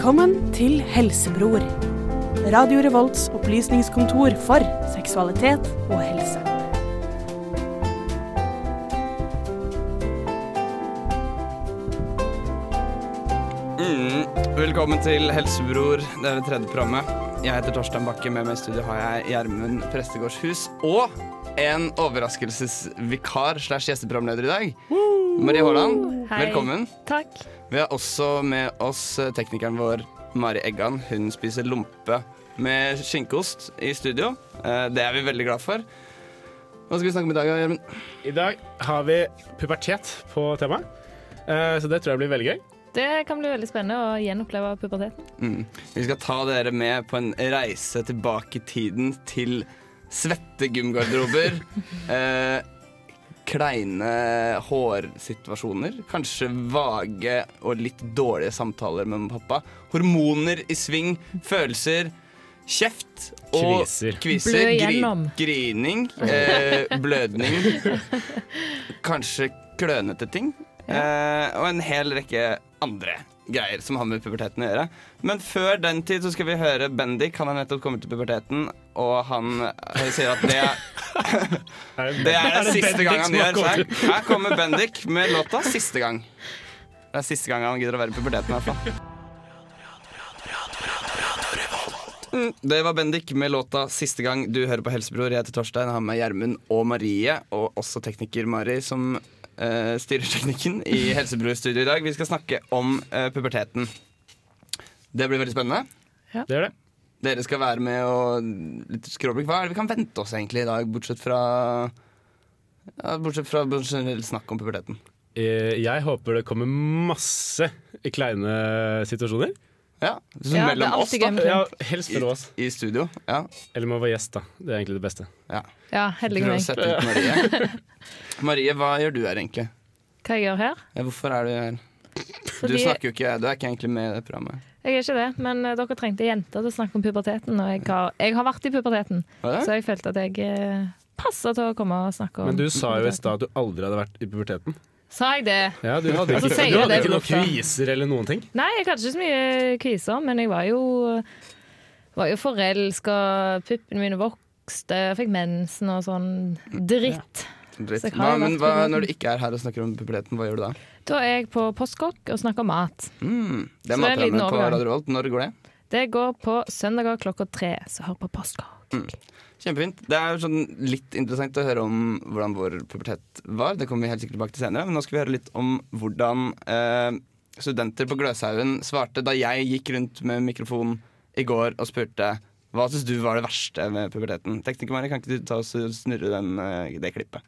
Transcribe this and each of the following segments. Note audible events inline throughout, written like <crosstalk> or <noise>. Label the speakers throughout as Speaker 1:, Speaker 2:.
Speaker 1: Velkommen til Helsebror. Radio Revolts opplysningskontor for seksualitet og helse.
Speaker 2: Mm. Velkommen til Helsebror. Det er det tredje programmet. Jeg heter Torstein Bakke. Med meg i studio har jeg Gjermund Prestegårdshus og en overraskelsesvikar slash gjesteprogramleder i dag. Marie Haaland, velkommen.
Speaker 3: Takk.
Speaker 2: Vi har også med oss eh, teknikeren vår Mari Eggan. Hun spiser lompe med skinkeost i studio. Eh, Det er vi veldig glad for. Hva skal vi snakke om i dag, Gjermund?
Speaker 4: I dag har vi pubertet på temaet, Eh, så det tror jeg blir veldig gøy.
Speaker 3: Det kan bli veldig spennende å gjenoppleve puberteten.
Speaker 2: Mm. Vi skal ta dere med på en reise tilbake i tiden til svette gymgarderober. <laughs> eh, kleine hårsituasjoner. Kanskje vage og litt dårlige samtaler med pappa. Hormoner i sving. Følelser. Kjeft og
Speaker 4: Kviser.
Speaker 2: kviser. Gri- grining. <laughs> Eh, blødning. Kanskje klønete ting. Eh, og en hel rekke andre greier som har med puberteten å gjøre. Men før den tid så skal vi høre Bendik. Han har nettopp kommet til puberteten, og han sier at det er <laughs> det er det siste gang han gjør. seg. her, her kommer Bendik med låta 'Siste gang'. Det er siste gang han gidder å være i puberteten. i hvert fall. Det var Bendik med låta 'Siste gang'. Du hører på Helsebror. Jeg heter Torstein, jeg har med Gjermund og Marie, og også tekniker Mari, som eh, styreteknikken i Helsebror-studio i dag. Vi skal snakke om uh, puberteten. Det blir veldig spennende. Ja.
Speaker 4: Det gjør det.
Speaker 2: Dere skal være med og litt skråblikk. Hva er det vi kan vente oss egentlig i dag, bortsett fra ja, Bortsett fra generelt snakk om puberteten?
Speaker 4: Eh, Jeg håper det kommer masse kleine situasjoner.
Speaker 2: Ja, så
Speaker 3: Ja, det
Speaker 2: mellom oss, da.
Speaker 4: Ja, helst mellom oss.
Speaker 2: I studio. Ja.
Speaker 4: Eller med å være gjest, da. Det er egentlig det beste.
Speaker 2: ja.
Speaker 3: Ja, heldig
Speaker 2: Prøv å
Speaker 3: meg.
Speaker 2: sette ut Marie. <laughs> Marie, hva gjør du her egentlig?
Speaker 3: Hva jeg gjør her?
Speaker 2: Ja, hvorfor er du her? Du snakker jo ikke, du er ikke egentlig med i det programmet.
Speaker 3: jeg er ikke det, men eh, dere trengte jenter til å snakke om puberteten, og jeg har, jeg har vært i puberteten, så jeg følte at jeg passa passet til å komme og snakke om
Speaker 4: Men du sa jo i stad at du aldri hadde vært i puberteten.
Speaker 3: Sa jeg det?
Speaker 4: Ja, Du hadde ikke,
Speaker 3: sier
Speaker 4: du hadde ikke noen kviser eller noen ting.
Speaker 3: Nei, jeg hadde ikke så mye kviser, men jeg var jo, var jo forelska, puppene mine vokste, jeg fikk mensen og sånn dritt.
Speaker 2: Dritt.
Speaker 3: Så
Speaker 2: Hva, men hva, når du ikke er her og snakker om puberteten, hva gjør du da?
Speaker 3: Da er jeg på Postkokk og snakker om mat.
Speaker 2: Mm, det er matprogrammet på. Radio Revolt. Når går det?
Speaker 3: Det går på søndager klokka tre, så hør på Postkokk.
Speaker 2: Kjempefint. Det er sånn litt interessant å høre om hvordan vår pubertet var. Det kommer vi helt sikkert tilbake til senere. Men nå skal vi høre litt om hvordan eh, studenter på Gløshaugen svarte da jeg gikk rundt med mikrofon i går og spurte hva syns du var det verste med puberteten. Tekniker Mari, kan ikke du ta og snurre den, eh, det klippet?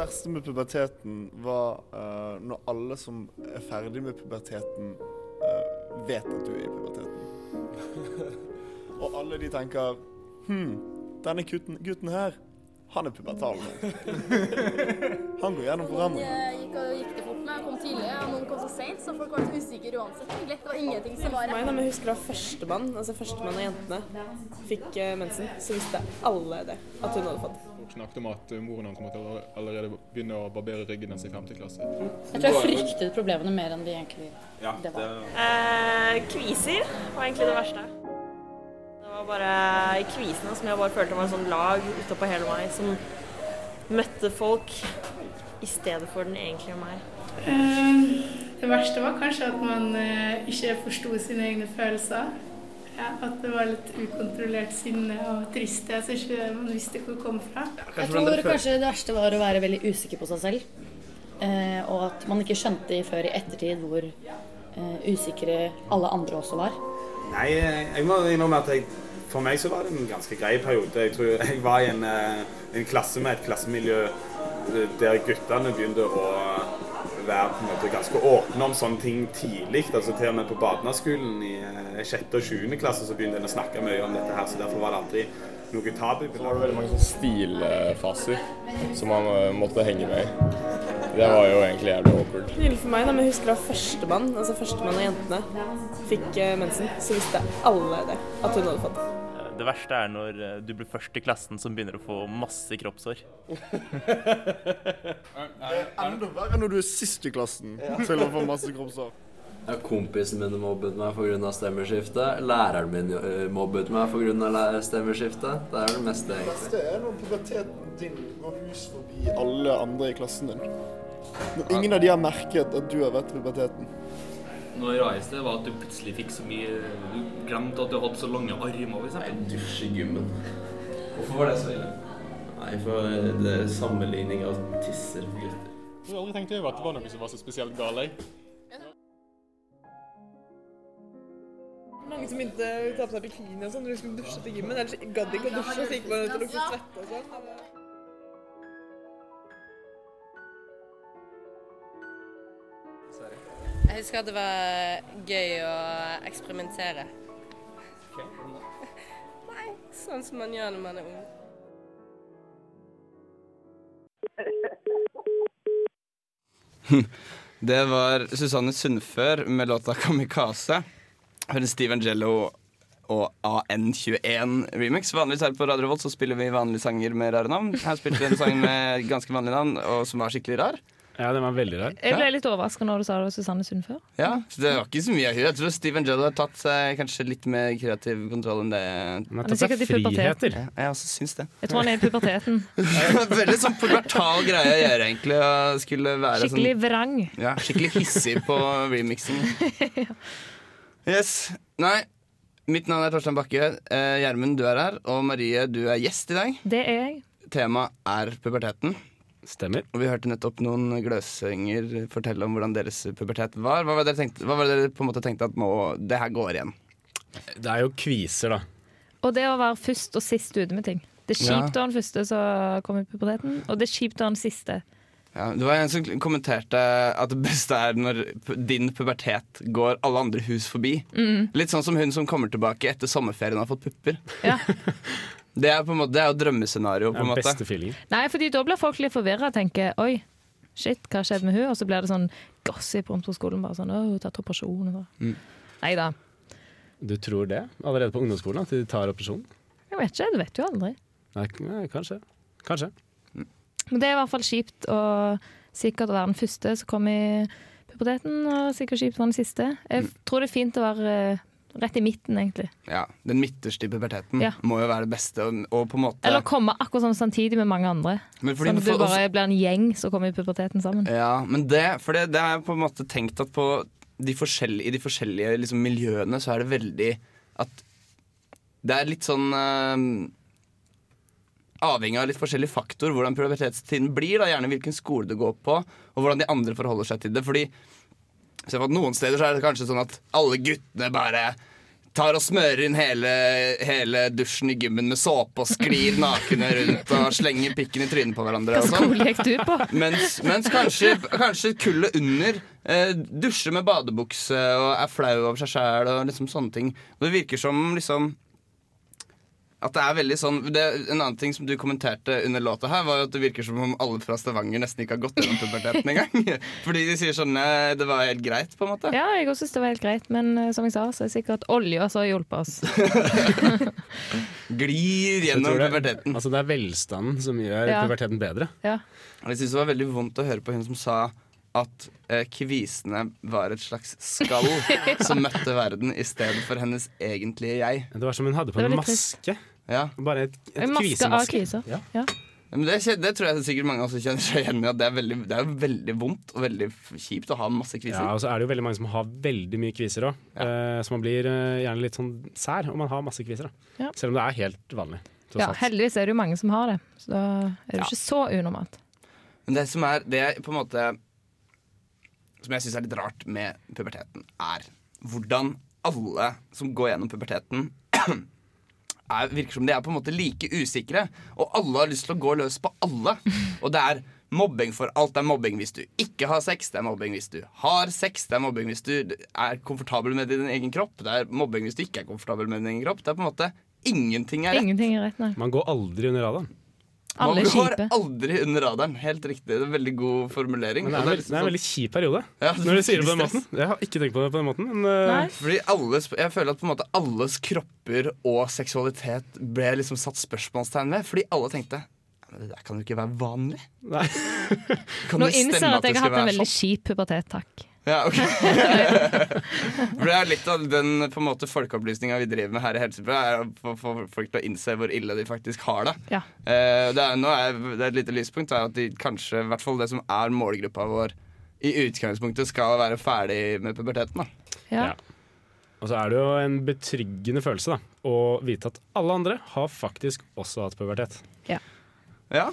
Speaker 5: Verste med puberteten var uh, når alle som er ferdig med puberteten, uh, vet at du er i puberteten. <laughs> og alle de tenker Hm, denne gutten, gutten her, han er pubertal nå. <laughs> han går gjennom
Speaker 6: Noen
Speaker 5: forandringer.
Speaker 6: eh, gikk, gikk det fort med, kom tidlig, og noen kom så seint, så folk var så usikre uansett. Det var ingenting som var
Speaker 7: rett. jeg husker da førstemann, altså førstemann av jentene, fikk mensen, så visste alle det, at hun hadde fått.
Speaker 8: Snakket om at eh, moren hans måtte aller- allerede begynne å barbere ryggen hans i 5. klasse.
Speaker 9: Jeg tror jeg fryktet problemene mer enn de egentlig det var.
Speaker 10: Eh, kviser var egentlig det verste. Det var bare i kvisene som jeg bare følte var en sånn lag utapå hele meg, som møtte folk i stedet for den egentlige meg.
Speaker 11: Det verste var kanskje at man eh, ikke forsto sine egne følelser. Ja, at det var litt ukontrollert sinne og tristhet, så ikke man visste hvor det kom fra.
Speaker 9: Jeg tror kanskje det verste var å være veldig usikker på seg selv. Eh, og at man ikke skjønte før i ettertid hvor eh, usikre alle andre også var.
Speaker 12: Nei, jeg må innrømme at jeg, for meg så var det en ganske grei periode. Jeg tror jeg var i en, eh, en klasse med et klassemiljø eh, der guttene begynte å være på en måte ganske åpne om sånne ting tidlig. Altså Til og med på barneskolen i 6. og sjuende klasse så begynte en å snakke mye om dette her, så derfor var det aldri noe tabu.
Speaker 8: Så var det veldig mange sånne stilfaser som man eh, måtte henge med i. Det var jo egentlig jævlig awkward.
Speaker 7: For meg, da, men jeg husker da førstemann, altså førstemann av jentene, fikk eh, mensen, så visste alle det, at hun hadde fått.
Speaker 13: det verste er når eh, du blir først i klassen som begynner å få masse kroppshår.
Speaker 5: Det <laughs> er enda verre når du er sist i klassen selv om du får masse kroppshår.
Speaker 14: Ja, kompisen min mobbet meg pga. stemmeskiftet. Læreren min eh, mobbet meg pga. stemmeskiftet. Det er det meste, egentlig.
Speaker 5: Det beste er når puberteten din går hus forbi alle andre i klassen din. Når ingen av de har merket at du har vært i puberteten.
Speaker 15: Noe rareste var at du plutselig fikk så mye Du glemte at du hadde så lange armer, f.eks.
Speaker 14: Dusj i gymmen.
Speaker 15: Hvorfor var det så ille?
Speaker 14: Nei, for det er sammenligning av tisser for gutter.
Speaker 16: Jeg har aldri tenkt over at det var noe som var så spesielt galt. jeg.
Speaker 7: Mange som begynte å ta på seg bikini og sånn når de skulle dusje til gymmen. Ellers gadd de ikke å dusje, så gikk man ut og luktet svette og sånn.
Speaker 17: Jeg husker at det var gøy å eksperimentere. Nei, sånn som man gjør når man er ung. <laughs>
Speaker 2: Det var Susanne Sundfør med låta 'Kamikaze'. Hører Steve Angello og AN21 remix. Vanligvis her på Radio Revolt så spiller vi vanlige sanger med rare navn. Her spilte vi en sang med ganske vanlige navn, og som var skikkelig rar.
Speaker 4: Ja, den var veldig rar.
Speaker 3: Jeg ble litt overraska når du sa det var Susanne Sundfør.
Speaker 2: Ja, så Det var ikke så mye av. Jeg tror Steven Judd har tatt seg kanskje litt mer kreativ kontroll enn det.
Speaker 4: Han
Speaker 3: har tatt seg friheter.
Speaker 2: Ja, jeg også syns det.
Speaker 3: Jeg tror han er i puberteten. <laughs>
Speaker 2: Veldig sånn pubertal greie å gjøre, egentlig. Å skulle være
Speaker 3: Skikkelig
Speaker 2: sånn
Speaker 3: vrang.
Speaker 2: Ja, skikkelig hissig på remixing. <laughs> Yes. Nei. Mitt navn er Torstein Bakke. Eh, Gjermund, du er her. Og Marie, du er gjest i dag.
Speaker 3: Det er jeg.
Speaker 2: Temaet er puberteten.
Speaker 4: Stemmer.
Speaker 2: Og vi hørte nettopp noen gløsinger fortelle om hvordan deres pubertet var. Hva var det dere, tenkte, hva var det dere på en måte tenkte at nå, det her går igjen?
Speaker 4: Det er jo kviser, da.
Speaker 3: Og det å være først og sist ute med ting. Det er kjipt å være den første som kommer i puberteten, og det er kjipt å være den siste.
Speaker 2: Ja, det var en som kommenterte at det beste er når din pubertet går alle andre hus forbi.
Speaker 3: Mm.
Speaker 2: Litt sånn som hun som kommer tilbake etter sommerferien og har fått pupper.
Speaker 3: Ja. <laughs>
Speaker 2: Det er på en måte, det er jo drømmescenario. på en måte.
Speaker 4: beste feeling.
Speaker 3: Nei, fordi da blir folk litt forvirra og tenker oi, shit, hva skjedde med hun? Og så blir det sånn gossip rundt på skolen. Bare sånn, å, hun har tatt operasjon. og så.
Speaker 2: Mm.
Speaker 3: Nei da.
Speaker 4: Du tror det? Allerede på ungdomsskolen? At de tar operasjon?
Speaker 3: Jeg vet ikke, du vet jo aldri.
Speaker 4: Nei, nei, kanskje. Kanskje.
Speaker 3: Men det er i hvert fall kjipt å sikkert å være den første som kom i puberteten, og sikkert kjipt å være den siste. Jeg
Speaker 2: Mm.
Speaker 3: tror det er fint å være eh, rett i midten, egentlig.
Speaker 2: Ja, Den midterste i puberteten
Speaker 3: Ja.
Speaker 2: må jo være det beste. Og, og på en måte
Speaker 3: Eller komme akkurat sånn samtidig med mange andre. Sånn at du bare blir en gjeng som kommer i puberteten sammen.
Speaker 2: Ja, men det, for det, det er på en måte tenkt at på de i de forskjellige liksom, miljøene så er det veldig at Det er litt sånn øh, Avhengig av litt forskjellig faktor hvordan pubertetstiden blir. Da, gjerne hvilken skole du går på, og hvordan de andre forholder seg til det. Fordi at Noen steder så er det kanskje sånn at alle guttene bare tar og smører inn hele, hele dusjen i gymmen med såpe og sklir <laughs> nakne rundt og slenger pikken i trynet på hverandre.
Speaker 3: Hva
Speaker 2: sånn.
Speaker 3: skole gikk du på?
Speaker 2: Mens, mens kanskje, kanskje kullet under eh, dusjer med badebukse og er flau over seg sjæl og liksom sånne ting. Og det virker som liksom at det er veldig sånn det, En annen ting som du kommenterte under låta her, var jo at det virker som om alle fra Stavanger nesten ikke har gått gjennom puberteten engang. <laughs> Fordi de sier sånn eh, Det var helt greit, på en måte.
Speaker 3: Ja, jeg òg synes det var helt greit, men eh, som jeg sa, så er det sikkert olja som har hjulpet oss. <laughs>
Speaker 2: Glir gjennom
Speaker 4: det,
Speaker 2: puberteten.
Speaker 4: altså det er velstanden som gjør
Speaker 3: Ja.
Speaker 4: puberteten bedre.
Speaker 3: Ja.
Speaker 2: Jeg synes det var veldig vondt å høre på hun som sa at eh, kvisene var et slags skall <laughs> som møtte verden i stedet for hennes egentlige jeg.
Speaker 4: Det var som hun hadde på en maske.
Speaker 2: Ja.
Speaker 4: Bare et, et
Speaker 3: En maske av
Speaker 4: kvisemaske. Ja.
Speaker 3: Ja.
Speaker 2: Ja, Men det, det tror jeg sikkert mange også kjenner seg igjen i. At det er, veldig, det er veldig vondt og veldig kjipt å ha masse kviser.
Speaker 4: Ja, og så er det jo veldig mange som har veldig mye kviser òg. så man blir eh, gjerne litt sånn sær om man har masse kviser. Da.
Speaker 3: Ja.
Speaker 4: Selv om det er helt vanlig.
Speaker 3: Ja, heldigvis er det jo mange som har det, så da er det jo
Speaker 2: Ja.
Speaker 3: ikke så unormalt.
Speaker 2: Men det som er det er på en måte Som jeg syns er litt rart med puberteten, er hvordan alle som går gjennom puberteten, <clears throat> er, virker som de er på en måte like usikre. Og alle har lyst til å gå løs på alle. <laughs> Og det er mobbing for alt. Det er mobbing hvis du ikke har sex, det er mobbing hvis du har sex, det er mobbing hvis du er komfortabel med din egen kropp, det er mobbing hvis du ikke er komfortabel med din egen kropp. Det er på en måte Ingenting er rett.
Speaker 3: Ingenting er rett, nei.
Speaker 4: Man går aldri under radaren.
Speaker 2: Man
Speaker 3: Alle
Speaker 2: går
Speaker 3: kjipe.
Speaker 2: aldri under radaren. Helt riktig. Det er en veldig god formulering.
Speaker 4: Men det er,
Speaker 2: liksom
Speaker 4: det er en veldig kjip periode,
Speaker 2: Ja,
Speaker 4: når du sier det på den måten. Jeg har ikke tenkt på det på den måten. Men, eh,
Speaker 2: Fordi alles, jeg føler at på en måte alles kropper og seksualitet ble liksom satt spørsmålstegn ved. Fordi alle tenkte det der kan jo ikke være vanlig. Kan
Speaker 3: Nå
Speaker 2: det
Speaker 3: innser jeg at jeg har hatt en veldig
Speaker 2: sånn?
Speaker 3: kjip pubertet, takk.
Speaker 2: Ja, ok. <laughs> For det er litt av den på en måte folkeopplysninga vi driver med her i Helsebø, er å få få folk til å innse hvor ille de faktisk har det.
Speaker 3: Ja.
Speaker 2: Eh, det, er, nå er, det er et lite lyspunkt er at de kanskje, i hvert fall det som er målgruppa vår, i utgangspunktet skal være ferdig med puberteten. da.
Speaker 3: Ja.
Speaker 4: Og så er det jo en betryggende følelse da, å vite at alle andre har faktisk også hatt pubertet.
Speaker 3: Ja.
Speaker 2: Ja.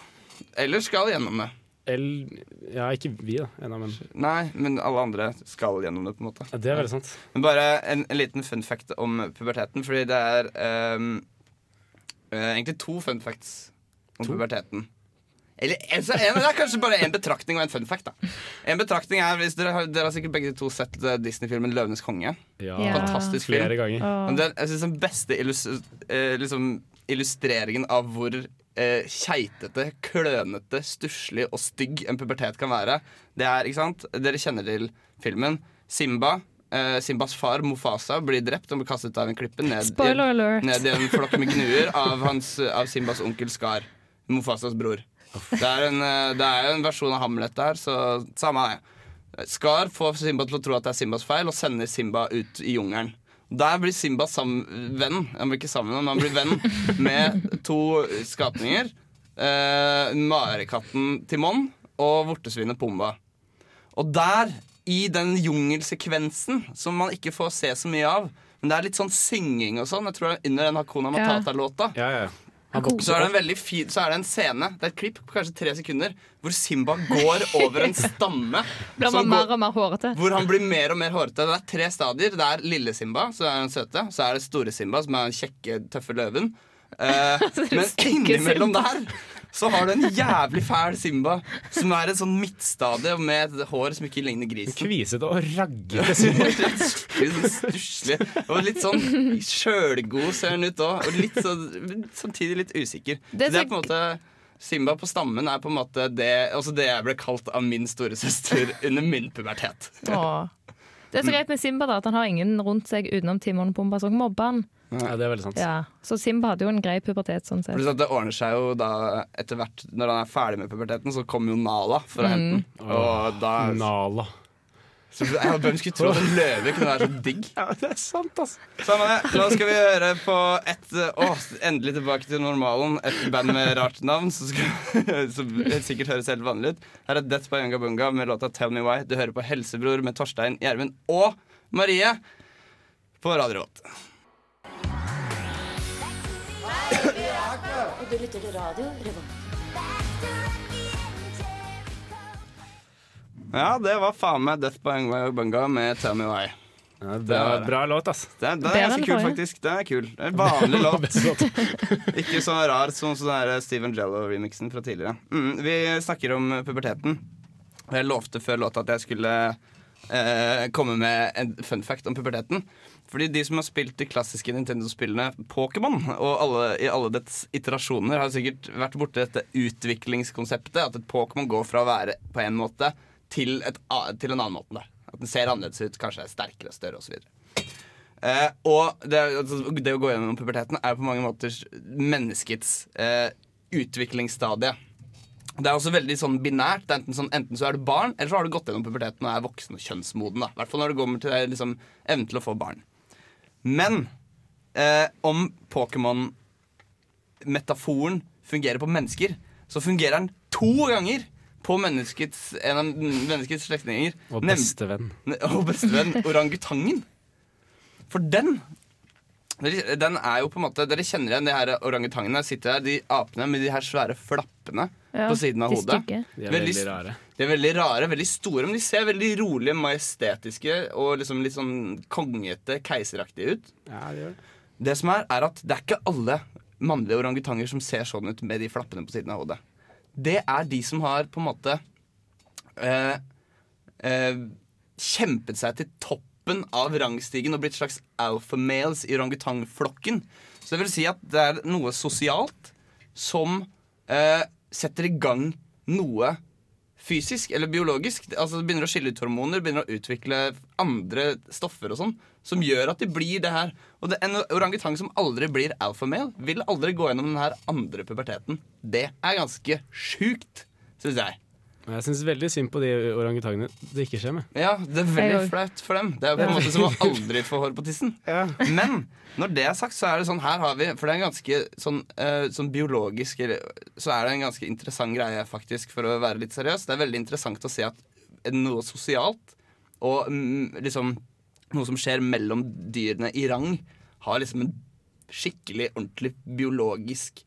Speaker 2: Eller skal gjennom det.
Speaker 4: Eller, ja, ikke vi, da. Ennå, men
Speaker 2: Nei, men alle andre skal gjennom det, på en måte.
Speaker 4: Ja, det er veldig sant.
Speaker 2: Men bare en, en liten fun fact om puberteten, fordi det er um, eh, egentlig to fun facts om puberteten. Eller altså, en, det er kanskje bare en betraktning og en fun fact. da En betraktning er, hvis Dere har, dere har sikkert begge to sett eh, Disney-filmen 'Løvenes konge'.
Speaker 4: Ja.
Speaker 2: Fantastisk film.
Speaker 4: Flere ganger.
Speaker 2: Men det, jeg synes Den beste illus eh, liksom, illustreringen av hvor eh, keitete, klønete, stusslig og stygg en pubertet kan være, det er ikke sant? Dere kjenner til filmen. Simba. Eh, Simbas far Mofasa, blir drept og blir kastet av en klippe ned, i, ned i en flokk med gnuer av, hans, av Simbas onkel Skar. Mofasas bror. Det er, en, eh, det er jo en versjon av Hamlet der, så samme det. Skar får Simba til å tro at det er Simbas feil, og sender Simba ut i jungelen. Der blir Simba sam venn Han blir ikke sammen, men han blir venn <laughs> med to skapninger. Eh, Marekatten Timon og vortesvinet Pumba. Og der, i den jungelsekvensen, som man ikke får se så mye av Men det er litt sånn synging og sånn. Jeg tror det er under den Hakuna Matata-låta.
Speaker 4: Ja. Ja, ja.
Speaker 2: Så er, det en veldig fin, så er det en scene, det er et klipp på kanskje tre sekunder, hvor Simba går over en stamme. <laughs>
Speaker 3: Blir man mer
Speaker 2: går-
Speaker 3: og mer hårete.
Speaker 2: hvor han blir mer og mer hårete. Det er tre stadier. Det er lille Simba, så er han søte. Så er det store Simba, som er den kjekke, tøffe løven. <laughs> Uh, men innimellom der så har du en jævlig fæl Simba, som er et sånn midtstadie med et hår som ikke ligner grisen.
Speaker 4: Kvisete og raggete Simba. <laughs>
Speaker 2: Stusslig. Og litt sånn sjølgod ser han ut òg. Og litt sånn, samtidig litt usikker.
Speaker 3: Det
Speaker 2: Det
Speaker 3: er
Speaker 2: på en måte Simba på stammen er på en måte det, også det jeg ble kalt av min storesøster under min pubertet.
Speaker 3: Åh. Det er så greit med Simba da, at han har ingen rundt seg utenom Timon og Pumba som mobber han.
Speaker 4: Ja, det er veldig sant.
Speaker 3: Ja. Så Simba hadde jo en grei pubertet sånn sett.
Speaker 2: Det ordner seg jo da etter hvert Når han er ferdig med puberteten, så kommer jo Nala for å
Speaker 3: Mm.
Speaker 2: hente den. Og da
Speaker 4: Nala.
Speaker 2: så, ja, Hvem skulle tro at en løve kunne være så digg? <laughs>
Speaker 4: Ja, det er sant, altså.
Speaker 2: Samme det. Nå skal vi høre på et Å, endelig tilbake til normalen. Et band med rart navn <laughs> som, skal, som sikkert høres helt vanlig ut. Her er Death by Unga Bunga med låta Tell Me Why. Du hører på Helsebror med Torstein Gjermund og Marie på Radio Revolt.
Speaker 18: Og du lytter til radio Revolt.
Speaker 2: Ja, det var faen meg Death by Unga Bunga med Tell Me Why.
Speaker 4: Ja, det er bra låt, ass.
Speaker 2: Det, er- det er ganske kul, faktisk. Det er kul. Det er en vanlig <laughs> låt. <laughs> Ikke så rar som sånn Steven Jello-remixen fra tidligere. Mm, vi snakker om puberteten. Jeg lovte før låta at jeg skulle eh, komme med en fun fact om puberteten. Fordi de som har spilt de klassiske Nintendo-spillene Pokémon, og alle, i alle dets iterasjoner, har sikkert vært borti dette utviklingskonseptet. At et Pokémon går fra å være på en måte til, et, til en annen måte. Da. At den ser annerledes ut, kanskje er sterkere og større osv. Eh, og det, altså, det å gå gjennom puberteten er på mange måter menneskets eh, utviklingsstadie. Det er også veldig sånn binært. Enten, sånn, enten så er du barn, eller så har du gått gjennom puberteten og er voksen og kjønnsmoden. I hvert fall når det kommer til liksom, evnen til å få barn. Men eh, om Pokémon-metaforen fungerer på mennesker, så fungerer den to ganger på menneskets, en av menneskets slektninger.
Speaker 4: Og bestevenn. <laughs>
Speaker 2: Og bestevenn orangutangen. For den den er jo på en måte Dere kjenner igjen de her orangutangene. Sitter her, De apene med de her svære flappene
Speaker 3: Ja,
Speaker 2: på siden av
Speaker 3: de
Speaker 2: hodet.
Speaker 3: stygge.
Speaker 4: De er veldig rare.
Speaker 2: De er veldig rare, veldig store, men de ser veldig rolige, majestetiske og liksom litt sånn kongete, keiseraktige ut.
Speaker 4: Ja, det gjør det.
Speaker 2: Det som er, er at det er ikke alle mannlige orangutanger som ser sånn ut med de flappene på siden av hodet. Det er de som har på en måte eh, eh, kjempet seg til toppen av rangstigen og blitt slags alpha males i orangutangflokken. Så det vil si at det er noe sosialt som eh, setter i gang noe fysisk eller biologisk. Altså det Begynner å skille ut hormoner, begynner å utvikle andre stoffer og sånn, som gjør at de blir det her. Og det, En orangutang som aldri blir alfamale, vil aldri gå gjennom den her andre puberteten. Det er ganske sjukt, syns jeg.
Speaker 4: Jeg syns veldig synd på de orangutangene det ikke skjer med.
Speaker 2: Ja, det er veldig flaut for dem. Det er jo på en måte som å aldri få hår på tissen. <laughs> Men når det er sagt, så er det sånn her har vi For det er en ganske sånn, uh, sånn biologisk Så er det en ganske interessant greie, faktisk, for å være litt seriøs. Det er veldig interessant å se at noe sosialt og mm, liksom noe som skjer mellom dyrene i rang, har liksom en skikkelig, ordentlig biologisk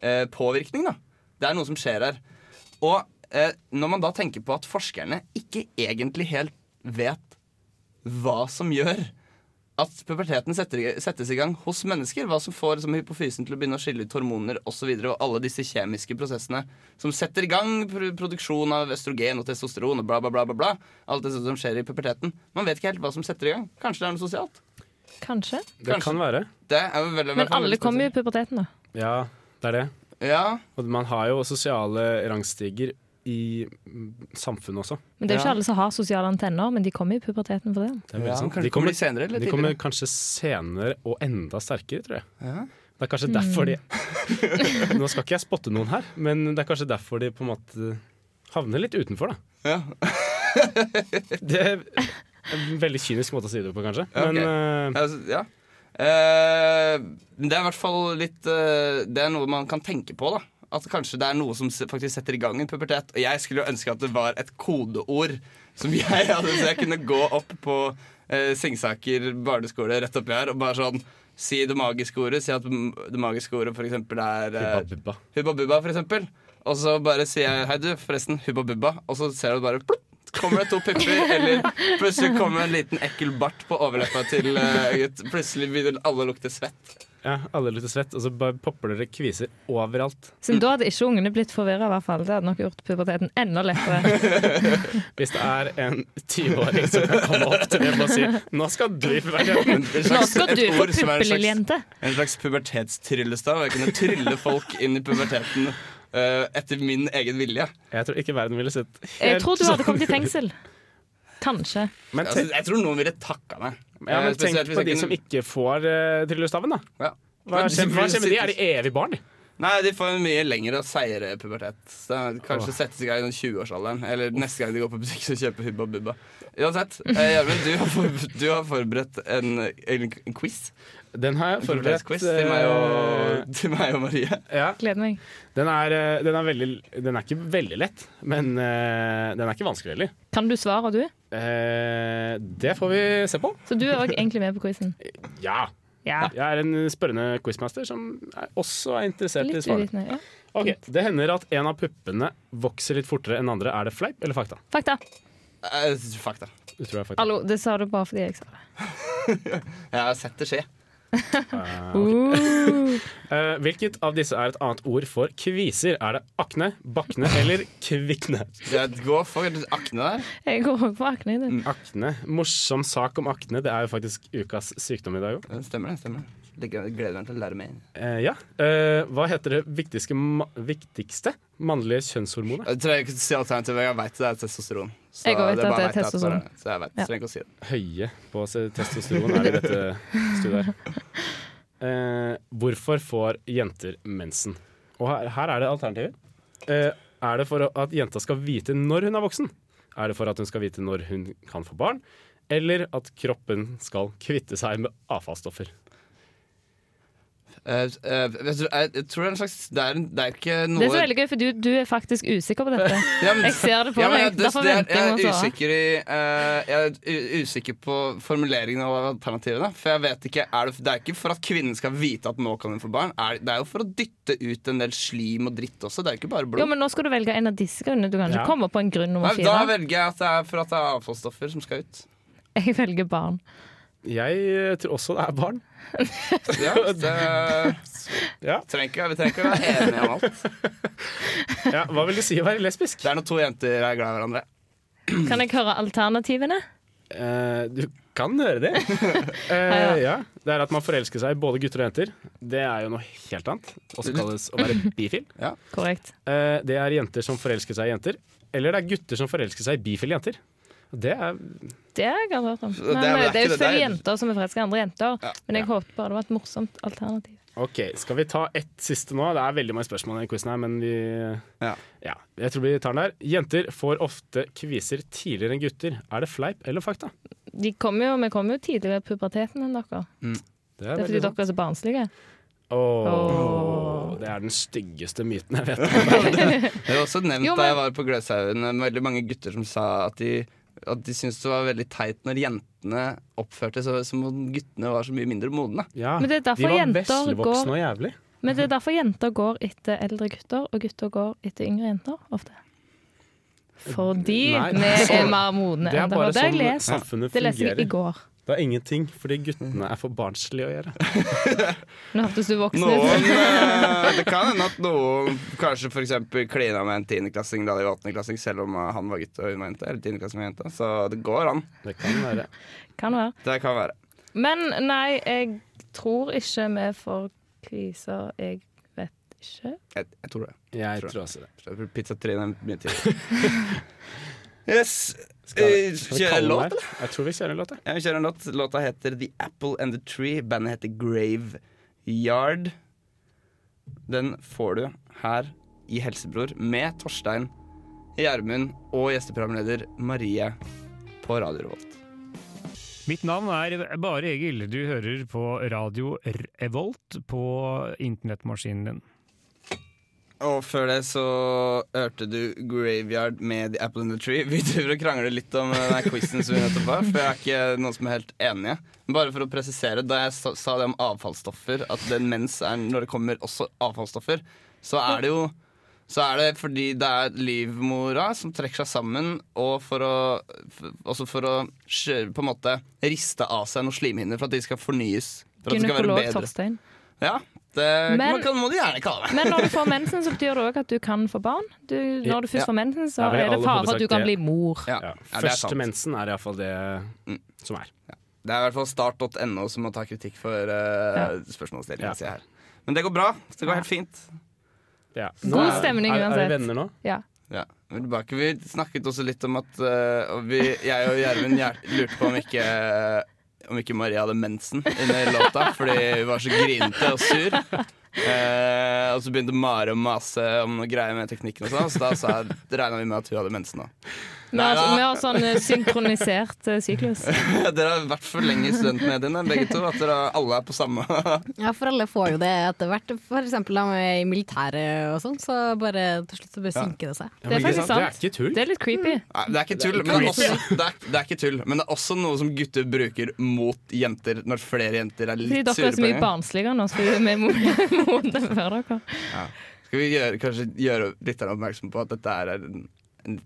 Speaker 2: eh, påvirkning. da Det er noe som skjer her. Og når man da tenker på at forskerne ikke egentlig helt vet hva som gjør at puberteten setter, settes i gang hos mennesker. Hva som får som hypofysen til å begynne å skille ut hormoner osv. Og, og alle disse kjemiske prosessene som setter i gang produksjon av østrogen og testosteron og bla, bla, bla. bla, bla. Alt det som skjer i puberteten. Man vet ikke helt hva som setter i gang. Kanskje det er noe sosialt.
Speaker 3: Kanskje.
Speaker 4: Det kan være.
Speaker 2: Det er jo veldig,
Speaker 3: Men alle kommer jo i puberteten, da.
Speaker 4: Ja, det er det.
Speaker 2: Ja.
Speaker 4: Og man har jo sosiale rangstiger i mm, samfunnet også.
Speaker 3: Men det er jo ikke alle som har sosiale antenner, men de kommer i puberteten for det.
Speaker 4: Det er
Speaker 2: Ja,
Speaker 4: sant. de kommer,
Speaker 2: senere eller
Speaker 4: de kommer kanskje senere og enda sterkere, tror jeg.
Speaker 2: Ja.
Speaker 4: Det er kanskje
Speaker 3: Mm.
Speaker 4: derfor de <laughs> Nå skal ikke jeg spotte noen her, men det er kanskje derfor de på en måte havner litt utenfor, da.
Speaker 2: Ja. <laughs>
Speaker 4: det er en veldig kynisk måte å si det på, kanskje.
Speaker 2: Ja.
Speaker 4: Men eh,
Speaker 2: Altså, ja. Uh, det er i hvert fall litt uh, Det er noe man kan tenke på, da. At kanskje det er noe som faktisk setter i gang en pubertet. Og jeg skulle jo ønske at det var et kodeord som jeg hadde, så jeg kunne gå opp på eh, Singsaker barneskole rett oppi her og bare sånn si det magiske ordet. Si at det magiske ordet eksempel er eh,
Speaker 4: Hubba bubba.
Speaker 2: Bubba, for eksempel. Og så bare sier jeg hei, du, forresten, hubba bubba. Og så ser du bare plopp, kommer det to pupper, eller plutselig kommer en liten ekkel bart på overleppa til uh, gutt. Plutselig begynner alle å lukte svett.
Speaker 4: Ja, alle lukter svett, og så bare popper dere kviser overalt.
Speaker 3: Så da hadde ikke ungene blitt forvirra, i hvert fall. Det hadde nok gjort puberteten enda lettere. <laughs>
Speaker 4: Hvis det er en 20-åring som kan komme opp til dem og si 'nå skal du i puberteten'.
Speaker 2: Som er en slags- pubertetstryllestav. Jeg kunne trylle folk inn i puberteten uh, etter min egen vilje.
Speaker 4: Jeg tror ikke verden ville sett
Speaker 3: Jeg tror du hadde kommet i
Speaker 4: sånn-
Speaker 3: fengsel. Kanskje.
Speaker 4: Men
Speaker 2: Altså, jeg tror noen ville takka meg.
Speaker 4: ja,
Speaker 2: Eh,
Speaker 4: men tenk på de
Speaker 2: kunne-
Speaker 4: som ikke får uh, tryllestaven, da.
Speaker 2: Ja.
Speaker 4: Hva
Speaker 2: Men
Speaker 4: skjer, hva skjer med de? Er de evig barn?
Speaker 2: Nei, de får en mye lengre og seigere pubertet. Så kanskje
Speaker 4: oh.
Speaker 2: settes i gang i 20-årsalderen. Eller neste gang de går på butikk og kjøper Hubba Bubba. Uansett, eh, Gjermund, du, har du har forberedt en, en, en quiz.
Speaker 4: Den har jeg forberedt.
Speaker 2: pubertetsquiz til meg og,
Speaker 4: eh,
Speaker 2: til meg og Marie.
Speaker 4: Ja.
Speaker 3: Gleder meg.
Speaker 4: Den er, eh, den, er veldig, den er ikke veldig lett, men uh, den er ikke vanskelig heller.
Speaker 3: Kan du svare, du?
Speaker 4: Uh, det får vi se på.
Speaker 3: Så du er òg egentlig med på quizen?
Speaker 4: Ja.
Speaker 3: Ja.
Speaker 4: Jeg er en spørrende quizmaster som er, også er interessert i
Speaker 3: svaret
Speaker 4: svarene.
Speaker 3: uvitende. Ja.
Speaker 4: Ok, Det hender at en av puppene vokser litt fortere enn andre. Er det fleip eller fakta?
Speaker 3: Fakta.
Speaker 2: Uh, fakta.
Speaker 4: Du tror det er fakta?
Speaker 3: Hallo, det sa du bare fordi jeg sa det. <laughs>
Speaker 2: Jeg har sett det skje.
Speaker 4: Ah, ok. <laughs> Eh, hvilket av disse er et annet ord for kviser? Er det akne, bakne eller kvikne?
Speaker 2: Jeg går for akne der.
Speaker 3: Jeg går for akne.
Speaker 4: Akne. Morsom sak om akne. Det er jo faktisk ukas sykdom i dag òg.
Speaker 2: Stemmer det. stemmer det. Gleder meg til å lære mer.
Speaker 4: Eh, ja. Eh, hva heter det viktigste, ma viktigste mannlige kjønnshormonet?
Speaker 2: Jeg trenger ikke å si alternativet. Jeg veit det er testosteron. Så
Speaker 3: Jeg vet
Speaker 2: det
Speaker 3: at det er testosteron.
Speaker 2: Så jeg vet,
Speaker 3: Ja.
Speaker 2: trenger ikke å si det.
Speaker 4: Høye på testosteron er det i dette studiet her. Eh, hvorfor får jenter mensen? Og her, her er det alternativer. Eh, er det for at jenta skal vite når hun er voksen? Er det for at hun skal vite når hun kan få barn? Eller at kroppen skal kvitte seg med avfallsstoffer?
Speaker 2: Eh, uh, du, jeg, jeg tror det er en slags Det er, det er ikke noe
Speaker 3: Det er så veldig gøy, for du, du er faktisk usikker på dette. <laughs>
Speaker 2: Ja, men-
Speaker 3: Jeg ser det på
Speaker 2: Ja, men
Speaker 3: deg.
Speaker 2: det-
Speaker 3: Derfor
Speaker 2: det er-
Speaker 3: venter jeg med å
Speaker 2: er
Speaker 3: svare.
Speaker 2: usikker, i, eh, jeg er usikker på formuleringen av alternativene. For jeg vet ikke, er det, det er ikke for at kvinnen skal vite at nå kan hun få barn. Er, det er jo for å dytte ut en del slim og dritt også. Det er jo ikke bare blod.
Speaker 3: Jo, men Nå skal du velge en av disse grunnene. Du kan ikke
Speaker 2: Ja.
Speaker 3: komme på en grunn nummer
Speaker 2: fire. da velger jeg at det er for at det er avfallsstoffer som skal ut.
Speaker 3: Jeg velger barn.
Speaker 4: Jeg eh, tror også det er barn. <laughs>
Speaker 2: Ja, det,
Speaker 4: Ja.
Speaker 2: trenger ikke, vi trenger ikke være enige om alt. <laughs>
Speaker 4: Ja, hva vil det si å være lesbisk?
Speaker 2: Det er når to jenter er glad i hverandre.
Speaker 3: Kan jeg høre alternativene?
Speaker 4: Uh, du kan høre det. <laughs> uh, ja. Det er at man forelsker seg i både gutter og jenter. Det er jo noe helt annet. Også kalles å være bifil.
Speaker 3: Korrekt.
Speaker 4: Uh, det er jenter som forelsker seg i jenter. Eller det er gutter som forelsker seg i bifile jenter. Det er
Speaker 3: Det har jeg aldri hørt om.
Speaker 4: det er
Speaker 3: eh, det er jo
Speaker 4: flere
Speaker 3: jenter som er forelska i andre jenter. Men jeg håpet bare det var et morsomt alternativ.
Speaker 4: OK, skal vi ta ett siste nå? Det er veldig mange spørsmål i denne quizen her, men vi ja. Jeg tror vi tar den der. Jenter får ofte kviser tidligere enn gutter. Er det fleip eller fakta?
Speaker 3: De kom jo, vi kommer jo tidligere i puberteten enn dere.
Speaker 4: Det
Speaker 3: Det er fordi dere er så barnslige.
Speaker 4: Åh, Det er den styggeste myten jeg vet. <laughs>
Speaker 2: Det var også nevnt
Speaker 3: Jo,
Speaker 2: da jeg var på Gløshaugen, veldig mange gutter som sa at de, at de syntes det var veldig teit når jentene oppførte seg som om guttene var så mye mindre modne.
Speaker 4: Ja,
Speaker 3: Men det er derfor
Speaker 4: de var veslevoksne
Speaker 3: går-
Speaker 4: og jævlig.
Speaker 3: Men det er derfor jenter går etter eldre gutter, og gutter går etter yngre jenter ofte. Fordi vi er
Speaker 4: sånn-
Speaker 3: mer modne
Speaker 4: Det
Speaker 3: enn dere. Det har jeg
Speaker 4: sånn
Speaker 3: lest. Det leste jeg i går.
Speaker 4: Det er ingenting, fordi guttene er for barnslige å gjøre. <laughs>
Speaker 3: Nå hørtes du voksen ut.
Speaker 2: eh, det kan hende at noen kanskje eksempel klina med en tiendeklassing da de var åttendeklassing, selv om eh, han var gutt og hun var jente. Eller tiendeklassing var jente. Så det går an.
Speaker 4: Det kan være. <laughs>
Speaker 3: Kan være.
Speaker 2: Det kan være.
Speaker 3: Men nei, jeg tror ikke vi får kviser. Jeg vet ikke.
Speaker 2: Jeg, jeg tror det.
Speaker 4: Jeg tror også det.
Speaker 2: Pizzatrinn er mye tidligere. <laughs> yes.
Speaker 4: Skal,
Speaker 2: Eh,
Speaker 4: skal vi kjøre
Speaker 2: en låt, eller?
Speaker 4: Jeg tror vi kjører en låt. Ja,
Speaker 2: vi kjører en låt. Låta heter The Apple and the Tree. Bandet heter Graveyard. Den får du her i Helsebror med Torstein, Gjermund og gjesteprogramleder Marie på Radio Revolt.
Speaker 19: Mitt navn er Bare Egil. Du hører på Radio Revolt på internettmaskinen din.
Speaker 2: Og før det så hørte du Graveyard med The Apple in the Tree. Vi driver og krangler litt om den her quizen som vi nettopp har, for jeg er ikke noen som er helt enige. Men bare for å presisere, da jeg sa, det om avfallsstoffer, at det mens er når det kommer også avfallsstoffer, så er det jo så er det fordi det er livmora som trekker seg sammen, og for å, også for å på en måte riste av seg noen slimhinner for at de skal fornyes. For
Speaker 3: Gynekolog. Torstein.
Speaker 2: Ja,
Speaker 3: Men-
Speaker 2: man kan, må du gjerne kalle det.
Speaker 3: Men når du får mensen, så betyr det òg at du kan få barn. Du, når du først
Speaker 2: Ja.
Speaker 3: får mensen, så
Speaker 4: ja, er
Speaker 3: det fare for at du kan
Speaker 4: det.
Speaker 3: bli mor.
Speaker 2: Ja,
Speaker 4: Ja. Første
Speaker 2: sant.
Speaker 4: mensen er iallfall det som er.
Speaker 2: Det er i hvert fall start.no som må ta kritikk for uh, spørsmålsstillingen sin her. Men det går bra. Det går helt fint.
Speaker 4: Ja.
Speaker 3: God
Speaker 4: stemning er-
Speaker 3: stemning
Speaker 4: er, er
Speaker 3: uansett.
Speaker 4: vi venner nå?
Speaker 3: Ja.
Speaker 2: Ja. Vi, tilbake. vi snakket også litt om at uh, vi, jeg og Gjermund lurte på om ikke Om ikke Maria hadde mensen under låta fordi hun var så grinete og sur. Eh, og så begynte Mare å mase om noe greier med teknikken, og sånn så da regna vi med at hun hadde mensen òg.
Speaker 3: Vi har, vi har sånn eh, synkronisert eh, syklus. <laughs>
Speaker 2: dere har vært for lenge i studentmediene, begge to. At dere alle er på samme <laughs>
Speaker 20: Ja, for alle får jo det etter hvert. For eksempel da er i militæret og sånn, så bare til slutt så bare synker det seg.
Speaker 2: Ja, det er faktisk sant? Det er
Speaker 4: ikke tull.
Speaker 3: Det er litt creepy.
Speaker 2: Nei, det er ikke tull, men det er, også, det, er, det er ikke tull Men det er også noe som gutter bruker mot jenter når flere jenter er
Speaker 3: Fordi
Speaker 2: det.
Speaker 3: dere er så mye barnsligere nå, så vi er mo- <laughs> modne før dere.
Speaker 2: Ja. Skal vi gjøre, kanskje gjøre lytterne oppmerksom på at dette er en, en,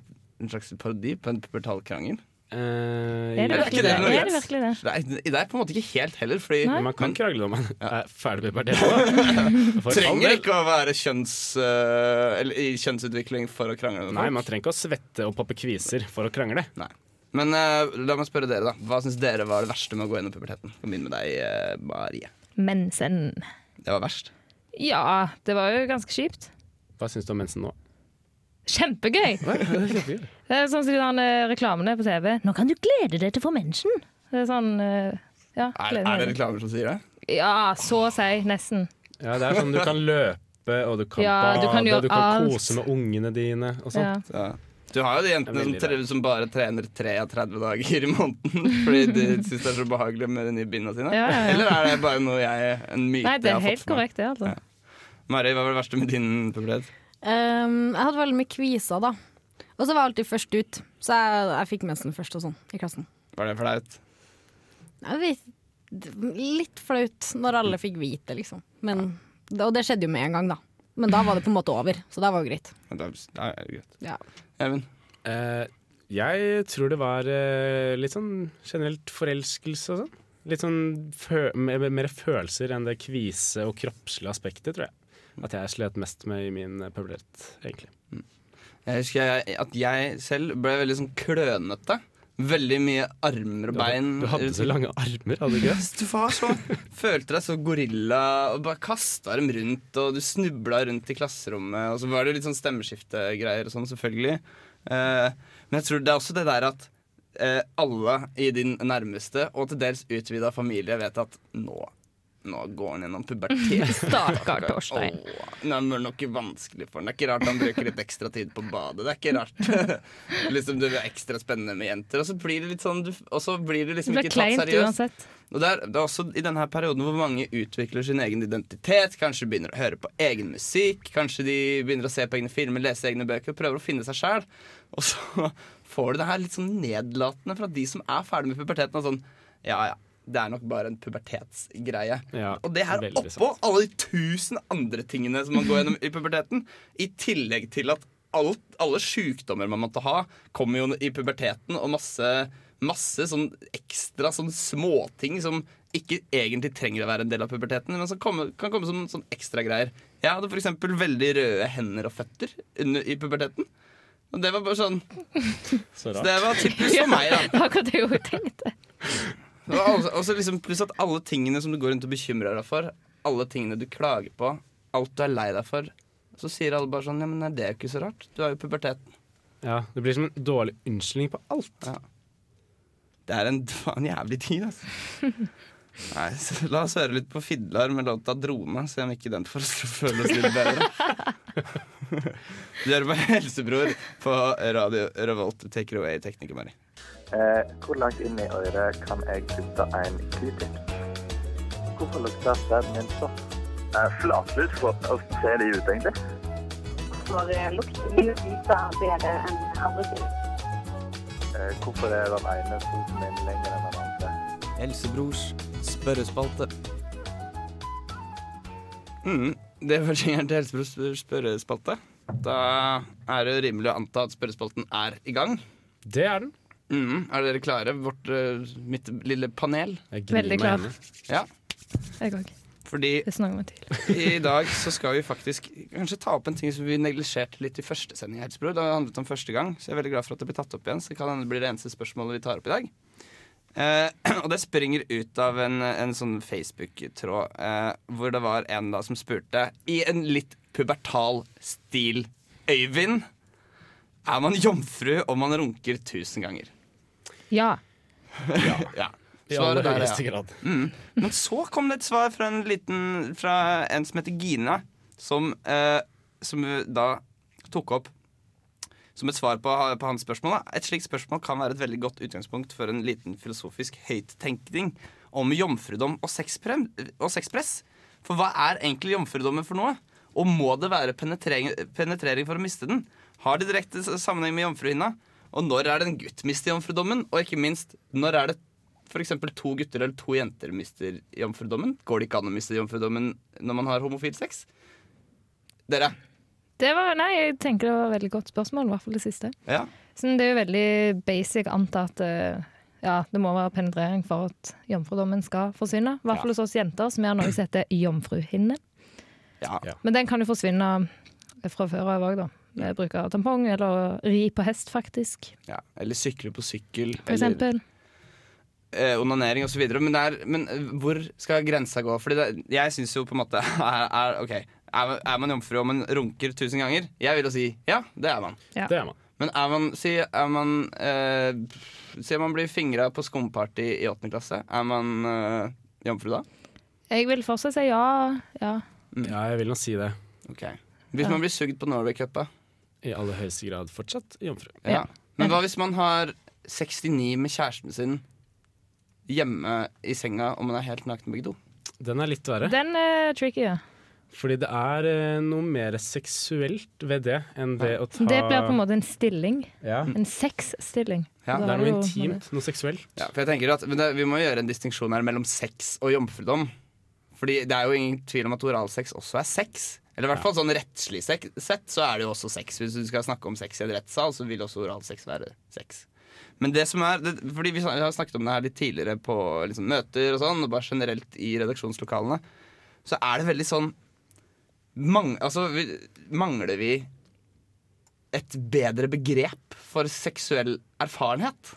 Speaker 2: en slags parodi på en pubertal krangel?
Speaker 3: Er det virkelig det? Er det virkelig det?
Speaker 2: Nei, det er på en måte ikke helt heller, fordi
Speaker 3: Nei.
Speaker 4: Man kan krangle når man er ferdig med puberteten. <laughs>
Speaker 2: Trenger ikke å være kjønns, uh, eller i kjønnsutvikling for å krangle
Speaker 4: Nei, man trenger ikke å svette og poppe kviser for å krangle.
Speaker 2: Nei. Men uh, la meg spørre dere, da. Hva syns dere var det verste med å gå gjennom puberteten? Kom inn med deg, Marie.
Speaker 3: Mensen.
Speaker 2: Det var verst.
Speaker 3: Ja, det var jo ganske kjipt.
Speaker 4: Hva syns du om mensen nå?
Speaker 3: Kjempegøy! Det er sånn som de der eh, reklamene på TV. Nå kan du glede deg til å få mensen. Det er sånn eh, Ja,
Speaker 2: Er, er det reklamer som sier det?
Speaker 3: Ja, så å si. Nesten.
Speaker 4: Ja, det er sånn du kan løpe, og du kan
Speaker 3: Ja,
Speaker 4: bade,
Speaker 3: du kan
Speaker 4: du kan
Speaker 3: alt.
Speaker 4: kose med ungene dine og sånt.
Speaker 2: Ja. Du har jo de jentene som,
Speaker 4: veldig
Speaker 2: tre, som bare trener 33 dager i måneden <laughs> fordi de syns det er så behagelig med de nye bindene sine.
Speaker 3: Ja, ja, ja.
Speaker 2: Eller er det bare noe jeg, en myte
Speaker 3: Nei, det
Speaker 2: jeg
Speaker 3: er
Speaker 2: har
Speaker 3: helt
Speaker 2: fått for meg?
Speaker 3: korrekt, det, altså.
Speaker 2: Mari, hva var det verste med din pubertet?
Speaker 20: Um, jeg hadde veldig mye kviser, da. Og så var jeg alltid først ut, så jeg, jeg fikk mensen først og sånn i klassen.
Speaker 2: Var det flaut?
Speaker 20: Jeg vet, litt flaut når alle fikk vite, liksom. Men, og det skjedde jo med en gang, da. Men da var det på en måte over, så det var jo greit.
Speaker 2: Ja, Da er det greit.
Speaker 20: Ja.
Speaker 2: Even?
Speaker 4: Uh, jeg tror det var uh, litt sånn generelt forelskelse og sånn. Litt sånn fø mer, mer følelser enn det kvise og kroppslige aspektet, tror jeg. At jeg slet mest med i min pubertet, egentlig.
Speaker 2: Jeg husker at jeg selv ble veldig sånn klønete Veldig mye armer og bein.
Speaker 4: du hadde så lange armer, hadde du ikke? <laughs>
Speaker 2: Du var så, følte deg så gorilla og bare kasta dem rundt, og du snubla rundt i klasserommet. Og så var det litt sånn stemmeskiftegreier og sånn, selvfølgelig. Eh, men jeg tror det er også det der at eh, alle i din nærmeste, og til dels utvida familie, vet at nå nå går han gjennom pubertet. <laughs>
Speaker 3: Stakkar Torstein.
Speaker 2: Oh, det nok vanskelig for han. Det er ikke rart han bruker litt ekstra tid på badet. Det er ikke rart. <laughs> liksom Du er ekstra spennende med jenter, og så blir det litt sånn du, Og så blir det liksom ikke tatt seriøst.
Speaker 3: uansett.
Speaker 2: Og det er, det er også i denne perioden hvor mange utvikler sin egen identitet. Kanskje begynner å høre på egen musikk. Kanskje de begynner å se på egne filmer, lese egne bøker og prøver å finne seg sjæl. Og så <laughs> får du det her litt sånn nedlatende fra de som er ferdig med puberteten. Og sånn, ja ja, det er nok bare en pubertetsgreie.
Speaker 4: Ja,
Speaker 2: og det her
Speaker 4: oppå
Speaker 2: oppå alle de tusen andre tingene som man går gjennom i puberteten, i tillegg til at alt, alle sykdommer man måtte ha, kommer jo i puberteten, og masse, masse sånn ekstra sånn småting som ikke egentlig trenger å være en del av puberteten, men som komme, kan komme som sånn ekstra greier. Jeg hadde f.eks. veldig røde hender og føtter under, i puberteten. Og det var bare sånn
Speaker 4: Så
Speaker 2: Så det var typisk for meg, da. <laughs>
Speaker 3: Akkurat det jeg tenkte.
Speaker 2: Og så liksom, pluss at alle tingene som du går rundt og bekymrer deg for, alle tingene du klager på, alt du er lei deg for, så sier alle bare sånn Ja, men det er jo ikke så rart. Du har jo puberteten.
Speaker 4: Ja, Det blir som en dårlig unnskyldning på alt. Ja.
Speaker 2: Det er en, <laughs> en jævlig tid, altså. <laughs> Nei, så La oss høre litt på Fidlar med låta 'Drone', se om ikke den får oss til å føle oss litt bedre. <laughs> Du hører på Helsebror på Radio Revolt. Take it away, tekniker Mari.
Speaker 21: Eh, hvor langt inn i øret kan jeg putte en q-tips? Hvorfor lukter sæden min sånn? Eh, Flatlus, hvordan ser de ut egentlig?
Speaker 22: For eh, lukter mye lite bedre enn andre ting.
Speaker 21: Eh, hvorfor er den ene foten min lenger enn den andre?
Speaker 2: Helsebrors spørrespalte. Mm, det var jingeren til Helsebrors spørrespalte. Da er det rimelig å anta at spørrespalten er i gang.
Speaker 4: Det er den.
Speaker 2: Mm, er dere klare, vårt, uh, mitt lille panel?
Speaker 3: Veldig klar.
Speaker 2: Ja,
Speaker 3: Jeg òg.
Speaker 2: fordi
Speaker 3: Det snakker meg til.
Speaker 2: i dag så skal vi faktisk kanskje ta opp en ting som vi neglisjerte litt i første sending. i Helsebror. Det har handlet om første gang, så jeg er veldig glad for at det blir tatt opp igjen. Så det kan hende det blir det eneste spørsmålet vi tar opp i dag. Eh, <clears throat> og det springer ut av en, en sånn Facebook-tråd eh, hvor det var en da som spurte i en litt pubertal stil Øyvind, er man jomfru om man runker tusen ganger?
Speaker 3: Ja.
Speaker 2: ja.
Speaker 4: I
Speaker 2: Svaret der er ja.
Speaker 4: grad.
Speaker 2: Mm. Men så kom det et svar fra en liten Fra en som heter Gina, som, eh, som da tok opp som et svar på, på hans spørsmål. Da. Et slikt spørsmål kan være et veldig godt utgangspunkt for en liten filosofisk høyttenkning om jomfrudom og, og sexpress. For hva er egentlig jomfrudommen for noe? Og må det være penetrering, penetrering for å miste den? Har det direkte sammenheng med jomfruhinna? Og når er det en gutt mister jomfrudommen? Og ikke minst, når er det f.eks. to gutter eller to jenter mister jomfrudommen? Går det ikke an å miste jomfrudommen når man har homofil sex? Dere?
Speaker 3: Det var, nei, jeg tenker det var et veldig godt spørsmål, i hvert fall det siste.
Speaker 2: Ja.
Speaker 3: Så det er jo veldig basic anta at eh, ja, det må være penetrering for at jomfrudommen skal forsvinne. I hvert fall hos oss jenter, som gjør noe som heter jomfruhinne.
Speaker 2: Ja.
Speaker 3: Men den kan jo forsvinne fra før av òg, da. Bruk av tampong, eller ri på hest, faktisk.
Speaker 2: Ja, eller sykle på sykkel.
Speaker 3: For eksempel.
Speaker 2: eh, onanering osv. Men, men eh, hvor skal grensa gå? Fordi det, jeg syns jo på en måte <laughs> er, er, OK, er, man- er man jomfru og man runker tusen ganger? Jeg vil jo si ja, det er man.
Speaker 3: Ja.
Speaker 4: Det er man.
Speaker 2: Men er man Si er man eh, Si man blir fingra på skumparty i åttende klasse. Er man eh, jomfru da?
Speaker 3: Jeg vil fortsatt si ja. Ja.
Speaker 4: Ja, jeg vil nå si det.
Speaker 2: Okay. Hvis
Speaker 3: Ja.
Speaker 2: man blir sugd på Norway Cup, da?
Speaker 4: I aller høyeste grad fortsatt jomfru.
Speaker 2: Ja. Men hva hvis man har 69 med kjæresten sin hjemme i senga, og man er helt naken begge to?
Speaker 4: Den er litt verre.
Speaker 3: Den er tricky, ja.
Speaker 4: Fordi det er eh, noe mer seksuelt ved det enn det å ta
Speaker 3: Det blir på en måte en stilling.
Speaker 4: Ja.
Speaker 3: En sexstilling.
Speaker 2: Ja,
Speaker 4: Det er noe intimt, noe seksuelt.
Speaker 2: Ja, for jeg tenker at men det, Vi må gjøre en distinksjon her mellom sex og jomfrudom. Fordi det er jo ingen tvil om at oralsex også er sex. Eller i hvert fall sånn rettslig sett så er det jo også sex. Hvis du skal snakke om sex i en rettssal, så vil også oralsex være sex. Men det som er det, Fordi vi har snakket om det her litt tidligere på liksom, møter og sånn, og bare generelt i redaksjonslokalene, så er det veldig sånn mang, Altså, vi, mangler vi et bedre begrep for seksuell erfarenhet?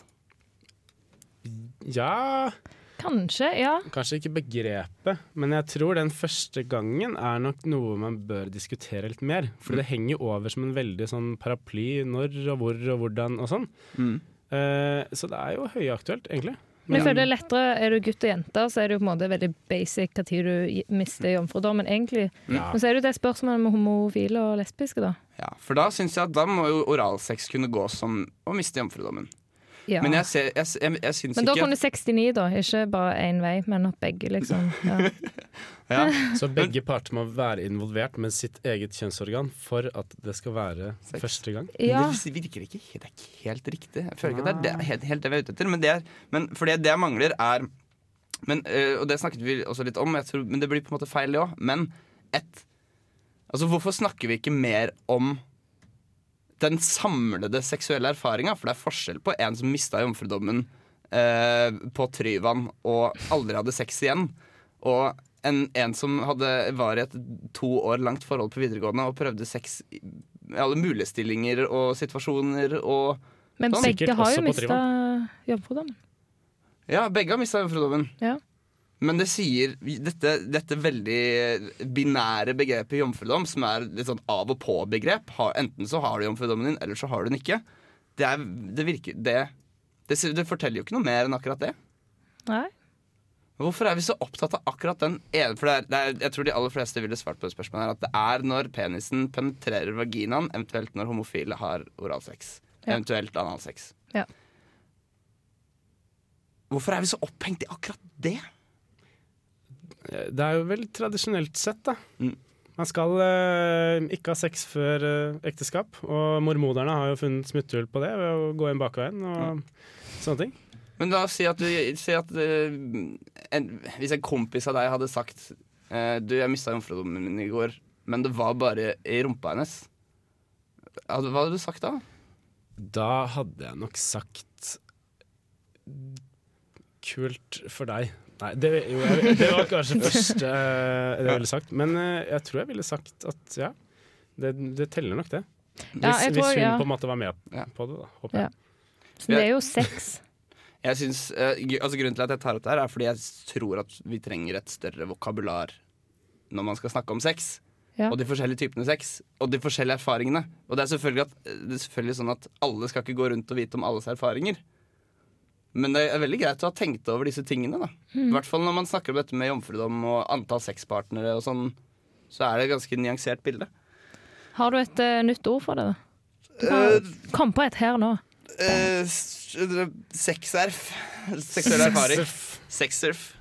Speaker 4: Ja
Speaker 3: Kanskje, ja.
Speaker 4: Kanskje ikke begrepet, men jeg tror den første gangen er nok noe man bør diskutere litt mer. For det henger over som en veldig sånn paraply når og hvor og hvordan og sånn.
Speaker 2: Mm.
Speaker 4: Eh, så det er jo høyaktuelt, egentlig.
Speaker 3: Men jeg føler det er lettere, er du gutt og jente, så er det jo på en måte veldig basic tid du mister jomfrudommen, egentlig.
Speaker 2: Ja.
Speaker 3: Men så er det jo det spørsmålet med homofile og lesbiske, da.
Speaker 2: Ja, for da syns jeg at da må jo oralsex kunne gå som å miste jomfrudommen.
Speaker 3: Ja.
Speaker 2: Men jeg, ser, jeg, jeg, jeg syns
Speaker 3: Men da
Speaker 2: ikke
Speaker 3: kunne 69, da. Ikke bare én vei, men at begge, liksom. Ja. <laughs>
Speaker 2: ja.
Speaker 4: Så begge parter må være involvert med sitt eget kjønnsorgan for at det skal være første gang.
Speaker 3: Ja.
Speaker 2: Men det virker ikke, det er ikke helt riktig. Jeg føler ikke at det er det, helt, helt det vi er ute etter. Men det, er, men fordi det jeg mangler, er men, øh, Og det snakket vi også litt om, jeg tror, men det blir på en måte feil, det òg. Men et Altså, hvorfor snakker vi ikke mer om den samlede seksuelle erfaringa? For det er forskjell på en som mista jomfrudommen eh, på Tryvann og aldri hadde sex igjen, og en, en som hadde, var i et to år langt forhold på videregående og prøvde sex i alle mulige stillinger og situasjoner og
Speaker 3: Men
Speaker 2: sånn.
Speaker 3: begge har jo mista jomfrudommen.
Speaker 2: Ja, begge har mista jomfrudommen.
Speaker 3: Ja.
Speaker 2: Men det sier dette, dette veldig binære begrepet jomfrudom, som er litt sånn av og på-begrep. Enten så har du jomfrudommen din, eller så har du den ikke. Det, er, det virker det, det, det forteller jo ikke noe mer enn akkurat det.
Speaker 3: Nei.
Speaker 2: Hvorfor er vi så opptatt av akkurat den ene? For det er, det er, jeg tror de aller fleste ville svart på det spørsmålet her at det er når penisen penetrerer vaginaen, eventuelt når homofile har oralsex.
Speaker 3: Ja.
Speaker 2: Eventuelt analsex.
Speaker 3: Ja.
Speaker 2: Hvorfor er vi så opphengt i akkurat det?
Speaker 4: Det er jo vel tradisjonelt sett, da. Man skal eh, ikke ha sex før eh, ekteskap, og mormoderne har jo funnet smutthull på det ved å gå inn bakveien og sånne ting.
Speaker 2: Men la oss si at, du, si at eh, en, Hvis en kompis av deg hadde sagt eh, Du, jeg mista jomfrudommen min i går, men det var bare i rumpa hennes. Hadde- Hva hadde du sagt da?
Speaker 4: Da hadde jeg nok sagt Kult for deg. Nei, det, jo, jeg, det var kanskje først uh, det jeg ville sagt. Men uh, jeg tror jeg ville sagt at ja, det, det teller nok, det. Hvis,
Speaker 3: Ja, jeg tror-
Speaker 4: hvis hun
Speaker 3: ja.
Speaker 4: på en måte var med på det, da. Håper jeg.
Speaker 3: Så det er jo sex. <laughs>
Speaker 2: Jeg synes, uh, altså Grunnen til at jeg tar opp det her, er fordi jeg tror at vi trenger et større vokabular når man skal snakke om sex.
Speaker 3: Ja.
Speaker 2: Og de forskjellige typene sex, og de forskjellige erfaringene. Og det er selvfølgelig, at, det er selvfølgelig sånn at alle skal ikke gå rundt og vite om alles erfaringer. Men det er veldig greit å ha tenkt over disse tingene. da I
Speaker 3: Mm.
Speaker 2: hvert fall når man snakker om dette med jomfrudom og antall sexpartnere og sånn, så er det et ganske nyansert bilde.
Speaker 3: Har du et uh, nytt ord for det? da? Kan- Kom på et her nå.
Speaker 2: Uh, Sexerf. Seksuell erfaring. Sexerf.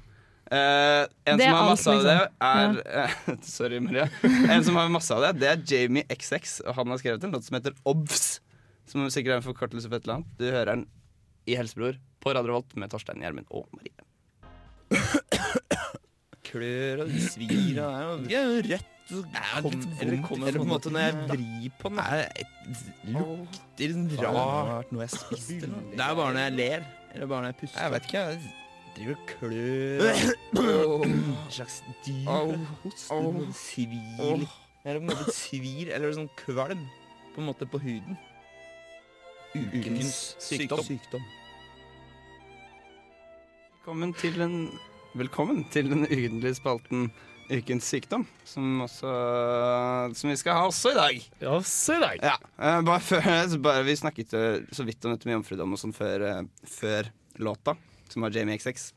Speaker 2: Uh, en
Speaker 3: Det
Speaker 2: som har
Speaker 3: masse
Speaker 2: masse av det, er ja. uh, <laughs> Sorry, Maria. En som har masse av det, det er Jamie XX. Og han har skrevet en låt som heter Obs. Som sikkert er en forkortelse for et eller annet. Du hører den i Helsebror på Radio Volt med Torstein Gjermund og Marie.
Speaker 23: klør og svir og det er jo- det er jo rødt. kom- eller, eller på en måte når jeg vrir på den Det lukter sånn rart noe jeg spiste. Det er bare når jeg ler. Eller bare når jeg puster. Jeg vet ikke. Jeg driver og klør. <coughs> En slags dyr. Hoster. på Svir. Eller på en måte svir, eller sånn kvalm. På en måte på huden. Ukens sykdom.
Speaker 2: Velkommen til den, velkommen til den ukentlige spalten Ukens sykdom, som, også, som vi skal ha også i dag.
Speaker 4: Også i dag.
Speaker 2: Ja, eh, bare før, <laughs> bare, Vi snakket eh, så vidt om dette med jomfrudom og sånn før, eh, før låta, som var Jamie XX.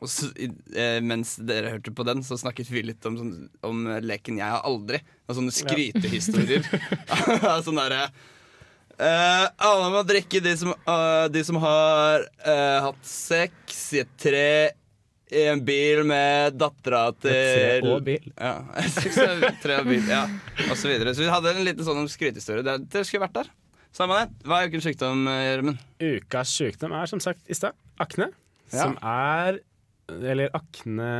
Speaker 2: Og så, i- eh, mens dere hørte på den, så snakket vi litt om, sånn, om leken 'Jeg har aldri'. Og sånne skrytehistorier. <laughs> <laughs> sånn derre eh, Alle må drikke de som, uh, de som har uh, hatt sex i et tre i en bil med dattera til
Speaker 4: Et tre og bil.
Speaker 2: Ja, <laughs> tre og bil, ja. Og så videre. Så vi hadde en liten sånn skrytehistorie. Dere skulle vært der. Samme det. Hva er ukens sykdom, Gjermund?
Speaker 4: Ukas sykdom er som sagt i stad akne.
Speaker 2: Ja.
Speaker 4: Som er Eller akne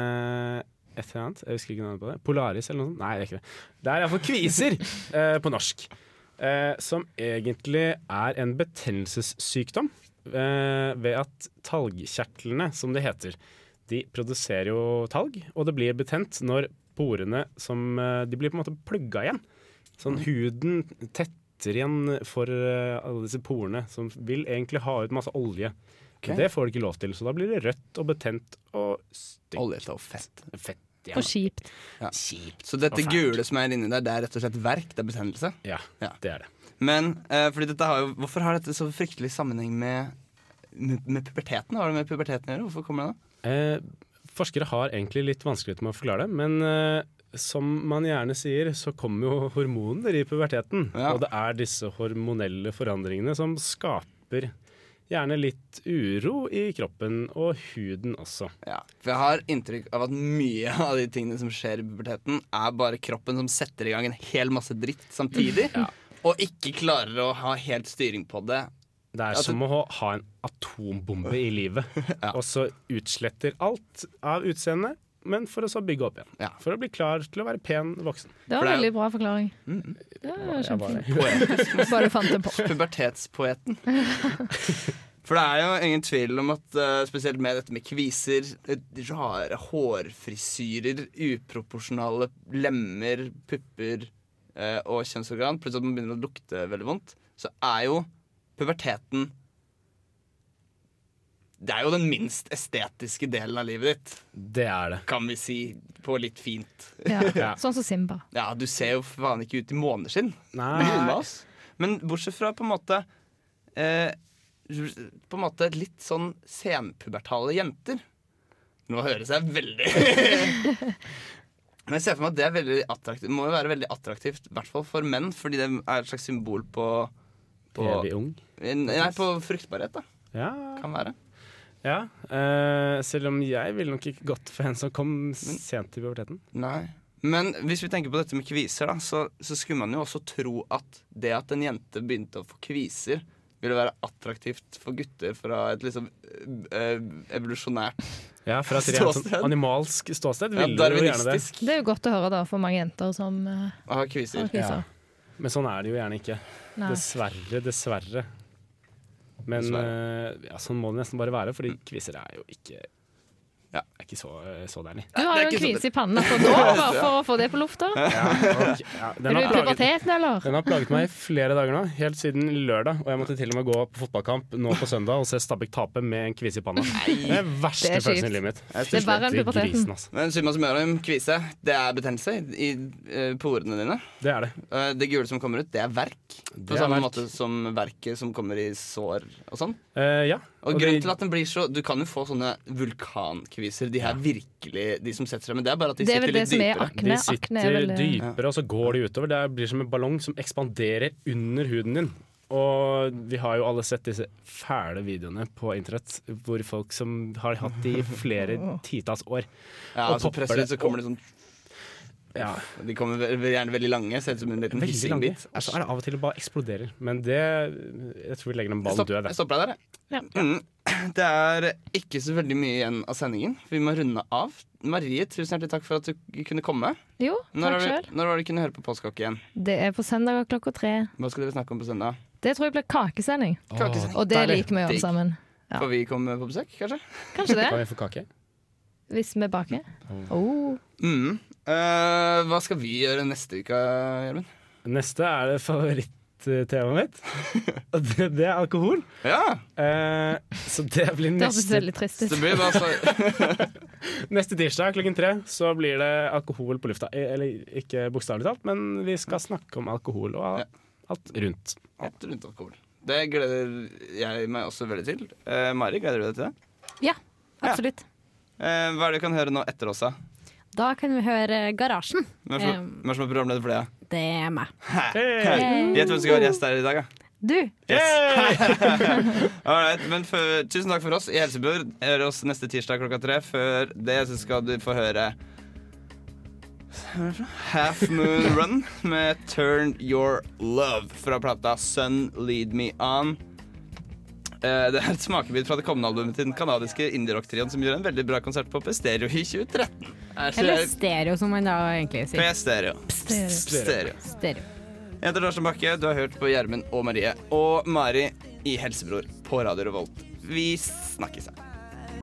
Speaker 4: et eller annet. Jeg husker ikke navnet på det. Polaris eller noe sånt. Nei, det er ikke det. Det er iallfall kviser <laughs> eh, på norsk. Eh, som egentlig er en betennelsessykdom eh, ved at talgkjertlene, som det heter, de produserer jo talg, og det blir betent når porene som eh, De blir på en måte plugga igjen. Sånn huden tetter igjen for eh, alle disse porene som vil egentlig ha ut masse olje. Det får du ikke lov til, så da blir det rødt og betent og stygt.
Speaker 2: Oljete og fett.
Speaker 4: Fett, ja.
Speaker 3: Og kjipt.
Speaker 2: Ja. Så dette gule som er inni der, det er rett og slett verk? Det er betennelse?
Speaker 4: Ja, det er det.
Speaker 2: Men eh, fordi dette har jo, hvorfor har dette så fryktelig sammenheng med, med, med puberteten? Hva har det med puberteten å gjøre? Hvorfor kommer det da?
Speaker 4: Eh, forskere har egentlig litt vanskeligheter med å forklare det, men eh, som man gjerne sier, så kommer jo hormoner i puberteten.
Speaker 2: Ja.
Speaker 4: Og det er disse hormonelle forandringene som skaper gjerne litt uro i kroppen og huden også.
Speaker 2: Ja, for jeg har inntrykk av at mye av de tingene som skjer i puberteten, er bare kroppen som setter i gang en hel masse dritt samtidig, og ikke klarer å ha helt styring på det.
Speaker 4: Det er
Speaker 2: Altså-
Speaker 4: som å ha en atombombe i livet, <laughs> og så utsletter alt av utseendet, men for å så bygge opp igjen. For å bli klar til å være pen voksen.
Speaker 3: Det var en veldig bra forklaring. Det var
Speaker 4: bare-
Speaker 3: kjempefint. Bare fant det på.
Speaker 2: Pubertetspoeten. <laughs> For det er jo ingen tvil om at eh, spesielt med dette med kviser, rare hårfrisyrer, uproporsjonale lemmer, pupper eh, og kjønnsorgan, plutselig at man begynner å lukte veldig vondt, så er jo puberteten Det er jo den minst estetiske delen av livet ditt.
Speaker 4: Det er det.
Speaker 2: Kan vi si på litt fint.
Speaker 3: Ja. <laughs> Sånn som Simba.
Speaker 2: Ja, du ser jo faen ikke ut i måneskinn. Men bortsett fra på en måte eh, På en måte litt sånn senpubertale jenter. Nå høres jeg veldig <laughs> Men jeg ser for meg at det er veldig attraktivt. må jo være veldig attraktivt, i hvert fall for menn, fordi det er et slags symbol på, på
Speaker 4: Evig ung.
Speaker 2: Nei, på fruktbarhet, da.
Speaker 4: Ja.
Speaker 2: Kan være.
Speaker 4: Ja, uh, selv om jeg ville nok ikke gått for en som kom sent i puberteten.
Speaker 2: Nei. Men hvis vi tenker på dette med kviser, da, så, så skulle man jo også tro at det at en jente begynte å få kviser, ville være attraktivt for gutter fra et liksom uh, evolusjonært <laughs>
Speaker 4: Ja, fra et rent sånn animalsk ståsted
Speaker 2: Ja,
Speaker 4: ville jo gjerne det.
Speaker 3: Det er jo godt å høre da for mange jenter som
Speaker 2: uh, har kviser.
Speaker 3: har kviser.
Speaker 4: Men sånn er det jo gjerne ikke.
Speaker 3: Nei.
Speaker 4: Dessverre, dessverre. Men eh, ja, sånn må det nesten bare være, fordi quizer er jo ikke
Speaker 2: Ja.
Speaker 4: er ikke så, så deilig.
Speaker 3: Du har jo en kvise i panna for nå, bare for å få det på lufta.
Speaker 4: Ja, ja,
Speaker 3: Er du i puberteten, eller?
Speaker 4: Den har plaget meg i flere dager nå, helt siden lørdag. Og jeg måtte til og med gå på fotballkamp nå på søndag og se Stabæk tape med en kvise i panna. Det er verste
Speaker 2: Det er
Speaker 4: følelsen i livet mitt.
Speaker 2: Det er bare
Speaker 4: en
Speaker 2: puberteten.
Speaker 4: altså.
Speaker 2: Men summa summarum, kvise, det er betennelse i, i porene dine.
Speaker 4: Det er det.
Speaker 2: Eh, Det gule som kommer ut, det er verk. På samme
Speaker 4: verk.
Speaker 2: måte som verket som kommer i sår og sånn.
Speaker 4: Uh, ja.
Speaker 2: Og, grunnen til at den blir så Du kan jo få sånne vulkankviser. De her virkelig De som setter seg Men det er bare at de
Speaker 3: Det er
Speaker 2: sitter litt
Speaker 3: det er
Speaker 2: dypere.
Speaker 3: akne.
Speaker 4: De
Speaker 3: Akne
Speaker 4: sitter
Speaker 3: er vel-
Speaker 4: dypere, og så går de utover. Det blir som en ballong som ekspanderer under huden din. Og vi har jo alle sett disse fæle videoene på internett hvor folk som har hatt de i flere <laughs> titalls år.
Speaker 2: Ja,
Speaker 4: og
Speaker 2: så presser ut, så kommer det sånn
Speaker 4: Ja.
Speaker 2: De kommer gjerne veldig lange. Ser ut som en liten hyssingbit.
Speaker 4: Og så er det av og til det bare eksploderer. Men det Jeg tror vi legger den ballen død.
Speaker 2: jeg stopper deg der, jeg. Mm. Det er ikke så veldig mye igjen av sendingen. Vi må runde av. Marie, tusen hjertelig takk for at du kunne komme.
Speaker 3: Jo,
Speaker 2: Når
Speaker 3: takk
Speaker 2: har du, når var det du kunne høre på Postkokk igjen?
Speaker 3: Det er på søndag klokka tre.
Speaker 2: Hva skal dere snakke om på søndag?
Speaker 3: Det tror jeg blir kakesending.
Speaker 2: Kakesending.
Speaker 3: Og det liker vi å gjøre sammen. Ja.
Speaker 2: Får vi komme på besøk, kanskje?
Speaker 3: Kanskje det.
Speaker 4: Kan vi få kake?
Speaker 3: Hvis vi baker. Oh.
Speaker 2: Mm. Eh, hva skal vi gjøre neste uke, Gjermund?
Speaker 4: Neste er det favorittemaet mitt. <laughs> Og det, det er alkohol.
Speaker 2: Ja.
Speaker 4: Uh, så det blir neste Det
Speaker 3: veldig trist.
Speaker 2: Det blir bare <laughs>
Speaker 4: Neste tirsdag klokken tre så blir det alkohol på lufta. Eh, Eller ikke bokstavelig talt, men vi skal snakke om alkohol og alt rundt.
Speaker 2: alt rundt alkohol. Det gleder jeg meg også veldig til. Uh, Mari, gleder du deg til det?
Speaker 20: Ja, absolutt.
Speaker 2: Eh, hva er det du kan høre nå etter oss, da?
Speaker 20: Da kan vi høre Garasjen.
Speaker 2: Hvem er som-
Speaker 20: Um,
Speaker 2: er som er programleder for det?
Speaker 20: det er meg.
Speaker 2: Gjett hvem som skal være gjest her i dag, da.
Speaker 20: Du.
Speaker 2: Yes. <laughs> right, men for, tusen takk for oss i Helsebur. Hør oss neste tirsdag klokka tre. Før det så skal du få høre Half Moon Run med Turn Your Love fra plata Sun Lead Me On. Eh, Det er et smakebit fra det kommende albumet til den kanadiske indie-rock-trioen som gjør en veldig bra konsert på Pestereo i 2013. Er
Speaker 20: Eller stereo, som man da egentlig sier.
Speaker 2: P-stereo.
Speaker 20: Stereo.
Speaker 2: Stereo.
Speaker 20: Stereo.
Speaker 2: Jeg heter Larsen Bakke, du har hørt på Gjermund og Marie. Og Mari i Helsebror på Radio Revolt. Vi snakkes. her.